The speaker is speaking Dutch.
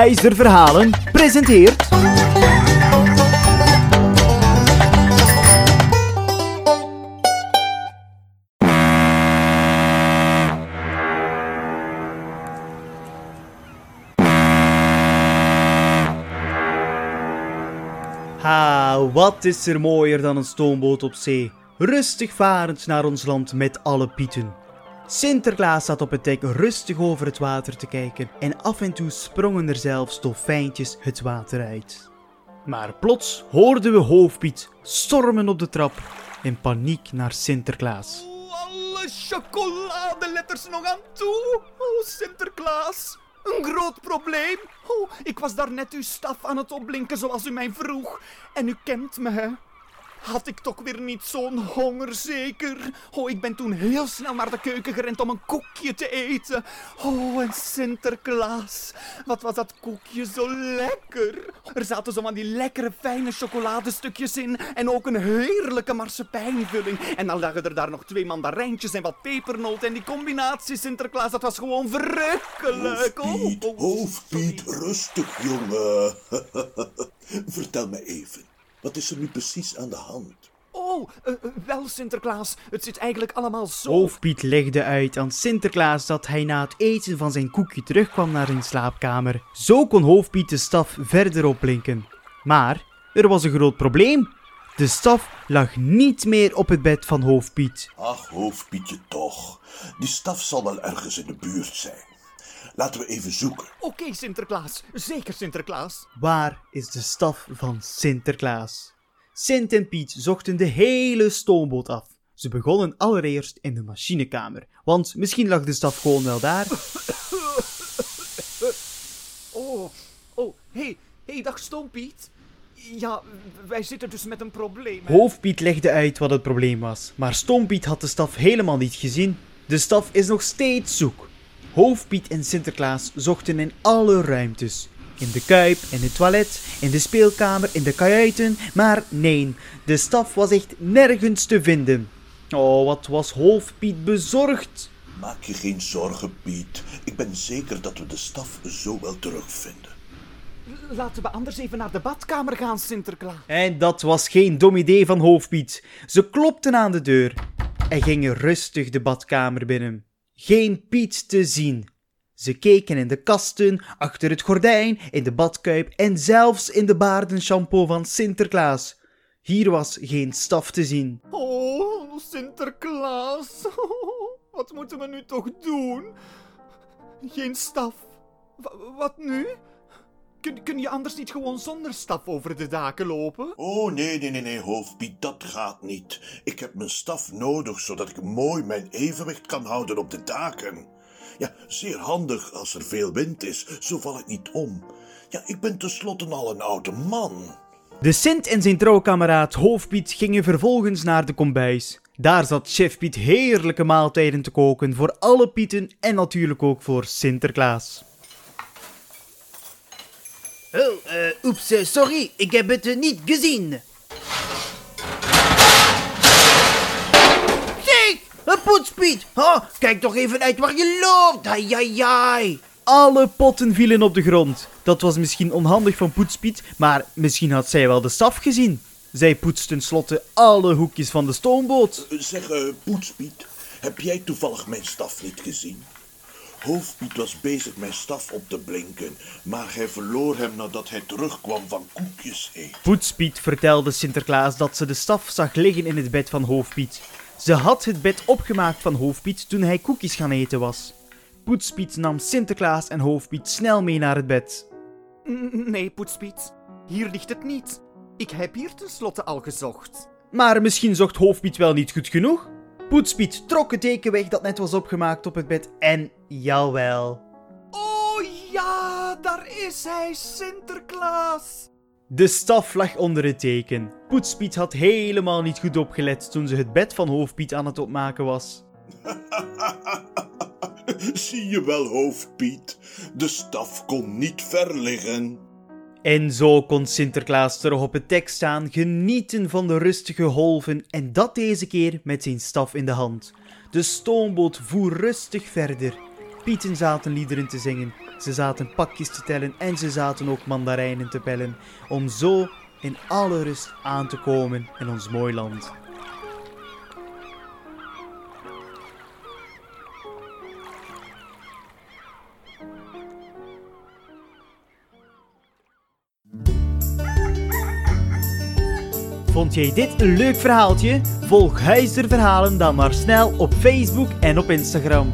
IJzerverhalen presenteert... Ha, wat is er mooier dan een stoomboot op zee? Rustig varend naar ons land met alle pieten. Sinterklaas zat op het dek rustig over het water te kijken en af en toe sprongen er zelfs dolfijntjes het water uit. Maar plots hoorden we Hoofdpiet stormen op de trap in paniek naar Sinterklaas. Oh, alle chocoladeletters nog aan toe. Oh, Sinterklaas. Een groot probleem. Oh, ik was daarnet uw staf aan het opblinken zoals u mij vroeg. En u kent me, hè? Had ik toch weer niet zo'n honger, zeker? Oh, ik ben toen heel snel naar de keuken gerend om een koekje te eten. Oh, en Sinterklaas. Wat was dat koekje zo lekker. Er zaten zo van die lekkere fijne chocoladestukjes in. En ook een heerlijke marsepeinvulling. En dan lagen er daar nog twee mandarijntjes en wat pepernoten. En die combinatie Sinterklaas, dat was gewoon verrukkelijk. Hoofdpiet, Oh, oh, hoofdpiet, rustig jongen. Vertel me even, wat is er nu precies aan de hand? Oh, eh, eh, wel Sinterklaas. Het zit eigenlijk allemaal zo. Hoofdpiet legde uit aan Sinterklaas dat hij na het eten van zijn koekje terugkwam naar zijn slaapkamer. Zo kon Hoofdpiet de staf verder opblinken. Maar er was een groot probleem. De staf lag niet meer op het bed van Hoofdpiet. Ach, hoofdpietje toch. Die staf zal wel ergens in de buurt zijn. Laten we even zoeken. Oké, Sinterklaas. Zeker Sinterklaas. Waar is de staf van Sinterklaas? Sint en Piet zochten de hele stoomboot af. Ze begonnen allereerst in de machinekamer, want misschien lag de staf gewoon wel daar. Oh, oh, hey, hey, dag Stoompiet. Ja, wij zitten dus met een probleem. hè. Hoofdpiet legde uit wat het probleem was, maar Stoompiet had de staf helemaal niet gezien. De staf is nog steeds zoek. Hoofdpiet en Sinterklaas zochten in alle ruimtes. In de kuip, in het toilet, in de speelkamer, in de kajuiten, maar nee, de staf was echt nergens te vinden. Oh, wat was Hoofdpiet bezorgd. Maak je geen zorgen, Piet. Ik ben zeker dat we de staf zo wel terugvinden. Laten we anders even naar de badkamer gaan, Sinterklaas. En dat was geen dom idee van Hoofdpiet. Ze klopten aan de deur en gingen rustig de badkamer binnen. Geen Piet te zien. Ze keken in de kasten, achter het gordijn, in de badkuip en zelfs in de baardenshampoo van Sinterklaas. Hier was geen staf te zien. Oh, Sinterklaas. Wat moeten we nu toch doen? Geen staf. Wa- wat nu? Kun, kun je anders niet gewoon zonder staf over de daken lopen? Oh, nee, nee, nee, nee, hoofdpiet, dat gaat niet. Ik heb mijn staf nodig, zodat ik mooi mijn evenwicht kan houden op de daken. Ja, zeer handig als er veel wind is, zo val ik niet om. Ja, ik ben tenslotte al een oude man. De Sint en zijn trouwkameraad Hoofdpiet gingen vervolgens naar de kombuis. Daar zat chef Piet heerlijke maaltijden te koken voor alle Pieten en natuurlijk ook voor Sinterklaas. Oh, eh, oeps, eh, sorry, ik heb het eh, niet gezien. Zeg, een poetspiet. Oh, kijk toch even uit waar je loopt. Ai, ai, ai. Alle potten vielen op de grond. Dat was misschien onhandig van Poetspiet, maar misschien had zij wel de staf gezien. Zij poetst tenslotte alle hoekjes van de stoomboot. Zeg, eh, Poetspiet, heb jij toevallig mijn staf niet gezien? Hoofdpiet was bezig mijn staf op te blinken, maar hij verloor hem nadat hij terugkwam van koekjes eten. Poetspiet vertelde Sinterklaas dat ze de staf zag liggen in het bed van Hoofdpiet. Ze had het bed opgemaakt van Hoofdpiet toen hij koekjes gaan eten was. Poetspiet nam Sinterklaas en Hoofdpiet snel mee naar het bed. Nee, Poetspiet. Hier ligt het niet. Ik heb hier tenslotte al gezocht. Maar misschien zocht Hoofdpiet wel niet goed genoeg? Poetspiet trok het teken weg dat net was opgemaakt op het bed en jawel. Oh ja, daar is hij, Sinterklaas. De staf lag onder het teken. Poetspiet had helemaal niet goed opgelet toen ze het bed van Hoofdpiet aan het opmaken was. Zie je wel, hoofdpiet, de staf kon niet ver liggen. En zo kon Sinterklaas terug op het dek staan, genieten van de rustige golven en dat deze keer met zijn staf in de hand. De stoomboot voer rustig verder. Pieten zaten liederen te zingen, ze zaten pakjes te tellen en ze zaten ook mandarijnen te pellen, om zo in alle rust aan te komen in ons mooi land. Vond jij dit een leuk verhaaltje? Volg Huizer Verhalen dan maar snel op Facebook en op Instagram.